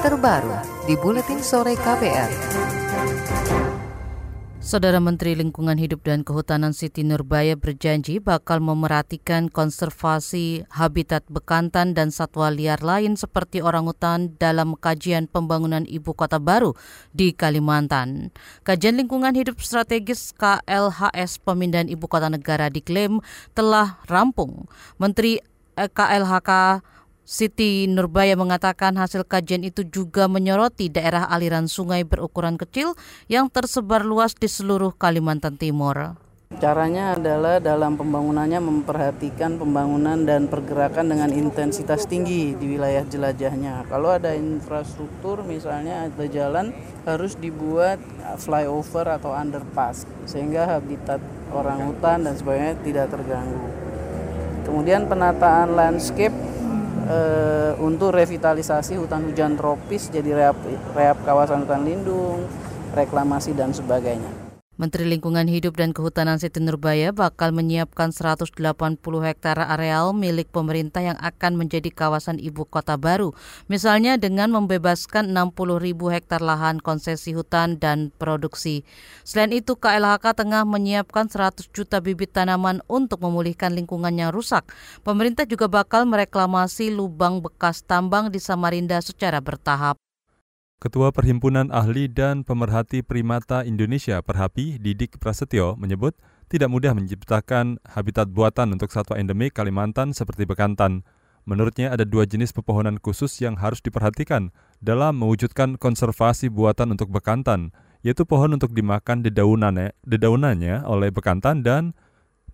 terbaru di Buletin Sore KPR. Saudara Menteri Lingkungan Hidup dan Kehutanan Siti Nurbaya berjanji bakal memerhatikan konservasi habitat bekantan dan satwa liar lain seperti orangutan dalam kajian pembangunan ibu kota baru di Kalimantan. Kajian lingkungan hidup strategis KLHS pemindahan ibu kota negara diklaim telah rampung. Menteri eh, KLHK Siti Nurbaya mengatakan hasil kajian itu juga menyoroti daerah aliran sungai berukuran kecil yang tersebar luas di seluruh Kalimantan Timur. Caranya adalah dalam pembangunannya memperhatikan pembangunan dan pergerakan dengan intensitas tinggi di wilayah jelajahnya. Kalau ada infrastruktur misalnya ada jalan harus dibuat flyover atau underpass sehingga habitat orang hutan dan sebagainya tidak terganggu. Kemudian penataan landscape uh, untuk revitalisasi hutan hujan tropis jadi rehab, rehab kawasan hutan lindung, reklamasi dan sebagainya. Menteri Lingkungan Hidup dan Kehutanan Siti Nurbaya bakal menyiapkan 180 hektar areal milik pemerintah yang akan menjadi kawasan ibu kota baru. Misalnya dengan membebaskan 60 ribu hektar lahan konsesi hutan dan produksi. Selain itu, KLHK tengah menyiapkan 100 juta bibit tanaman untuk memulihkan lingkungan yang rusak. Pemerintah juga bakal mereklamasi lubang bekas tambang di Samarinda secara bertahap. Ketua Perhimpunan Ahli dan Pemerhati Primata Indonesia Perhapi Didik Prasetyo menyebut tidak mudah menciptakan habitat buatan untuk satwa endemik Kalimantan seperti bekantan. Menurutnya ada dua jenis pepohonan khusus yang harus diperhatikan dalam mewujudkan konservasi buatan untuk bekantan, yaitu pohon untuk dimakan dedaunannya, dedaunannya oleh bekantan dan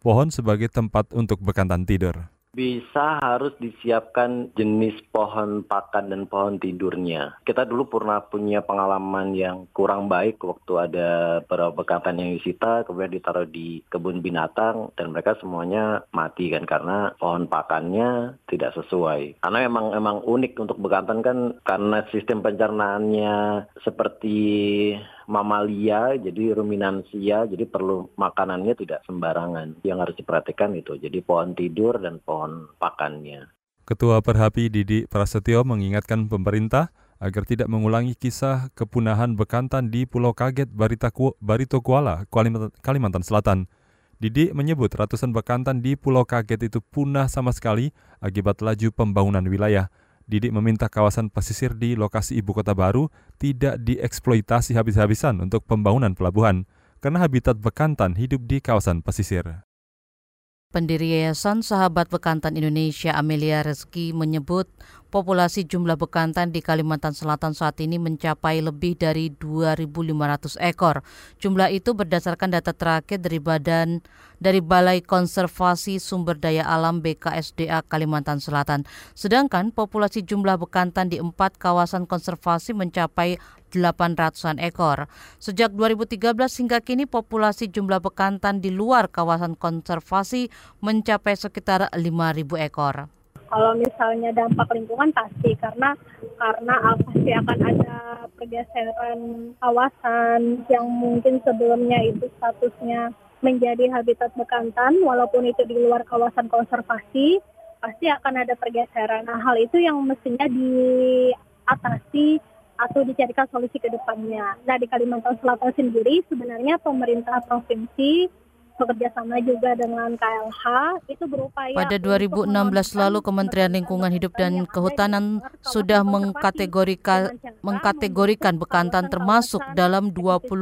pohon sebagai tempat untuk bekantan tidur bisa harus disiapkan jenis pohon pakan dan pohon tidurnya. Kita dulu pernah punya pengalaman yang kurang baik waktu ada beberapa bekantan yang disita, kemudian ditaruh di kebun binatang, dan mereka semuanya mati kan karena pohon pakannya tidak sesuai. Karena memang memang unik untuk bekantan kan karena sistem pencernaannya seperti mamalia, jadi ruminansia, jadi perlu makanannya tidak sembarangan. Yang harus diperhatikan itu, jadi pohon tidur dan pohon pakannya. Ketua Perhapi Didi Prasetyo mengingatkan pemerintah agar tidak mengulangi kisah kepunahan bekantan di Pulau Kaget Barito Kuala, Kalimantan Selatan. Didi menyebut ratusan bekantan di Pulau Kaget itu punah sama sekali akibat laju pembangunan wilayah. Didik meminta kawasan pesisir di lokasi ibu kota baru tidak dieksploitasi habis-habisan untuk pembangunan pelabuhan, karena habitat bekantan hidup di kawasan pesisir. Pendiri Yayasan Sahabat Bekantan Indonesia Amelia Reski menyebut populasi jumlah bekantan di Kalimantan Selatan saat ini mencapai lebih dari 2.500 ekor. Jumlah itu berdasarkan data terakhir dari Badan dari Balai Konservasi Sumber Daya Alam BKSDA Kalimantan Selatan. Sedangkan populasi jumlah bekantan di empat kawasan konservasi mencapai 800-an ekor. Sejak 2013 hingga kini populasi jumlah bekantan di luar kawasan konservasi mencapai sekitar 5.000 ekor kalau misalnya dampak lingkungan pasti karena karena pasti akan ada pergeseran kawasan yang mungkin sebelumnya itu statusnya menjadi habitat bekantan walaupun itu di luar kawasan konservasi pasti akan ada pergeseran. Nah, hal itu yang mestinya diatasi atau dicarikan solusi ke depannya. Nah, di Kalimantan Selatan sendiri sebenarnya pemerintah provinsi bekerja sama juga dengan KLH itu berupaya Pada 2016 lalu Kementerian Lingkungan Hidup dan Kehutanan sudah mengkategorikan mengkategorikan bekantan termasuk dalam 25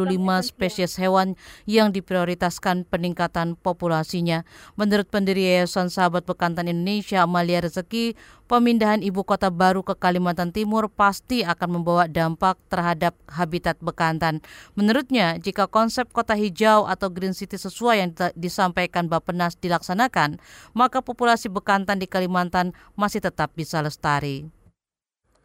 spesies hewan yang diprioritaskan peningkatan populasinya. Menurut pendiri Yayasan Sahabat Bekantan Indonesia Amalia Rezeki, pemindahan ibu kota baru ke Kalimantan Timur pasti akan membawa dampak terhadap habitat bekantan. Menurutnya, jika konsep kota hijau atau green city sesuai yang disampaikan Bappenas dilaksanakan, maka populasi bekantan di Kalimantan masih tetap bisa lestari.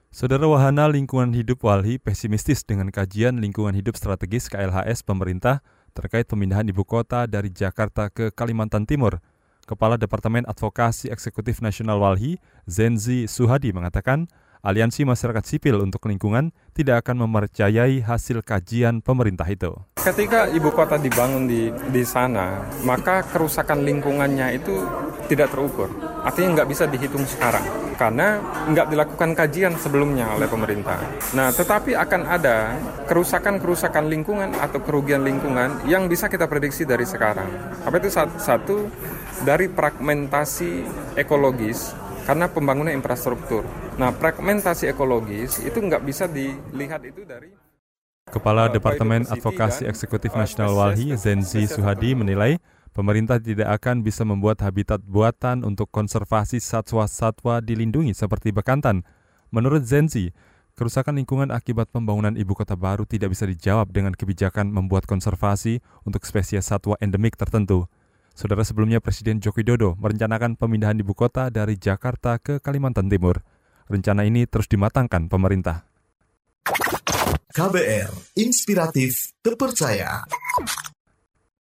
Saudara Wahana Lingkungan Hidup Walhi pesimistis dengan kajian lingkungan hidup strategis KLHS pemerintah terkait pemindahan ibu kota dari Jakarta ke Kalimantan Timur. Kepala Departemen Advokasi Eksekutif Nasional Walhi, Zenzi Suhadi mengatakan, Aliansi Masyarakat Sipil untuk Lingkungan tidak akan mempercayai hasil kajian pemerintah itu. Ketika ibu kota dibangun di, di sana, maka kerusakan lingkungannya itu tidak terukur. Artinya nggak bisa dihitung sekarang karena nggak dilakukan kajian sebelumnya oleh pemerintah. Nah, tetapi akan ada kerusakan-kerusakan lingkungan atau kerugian lingkungan yang bisa kita prediksi dari sekarang. Apa itu satu dari fragmentasi ekologis karena pembangunan infrastruktur. Nah, fragmentasi ekologis itu nggak bisa dilihat itu dari Kepala Departemen Advokasi Eksekutif Nasional Walhi, Zenzi Suhadi, menilai pemerintah tidak akan bisa membuat habitat buatan untuk konservasi satwa-satwa dilindungi seperti bekantan. Menurut Zenzi, kerusakan lingkungan akibat pembangunan ibu kota baru tidak bisa dijawab dengan kebijakan membuat konservasi untuk spesies satwa endemik tertentu. Saudara sebelumnya Presiden Joko Widodo merencanakan pemindahan ibu kota dari Jakarta ke Kalimantan Timur. Rencana ini terus dimatangkan pemerintah. KBR, inspiratif, terpercaya.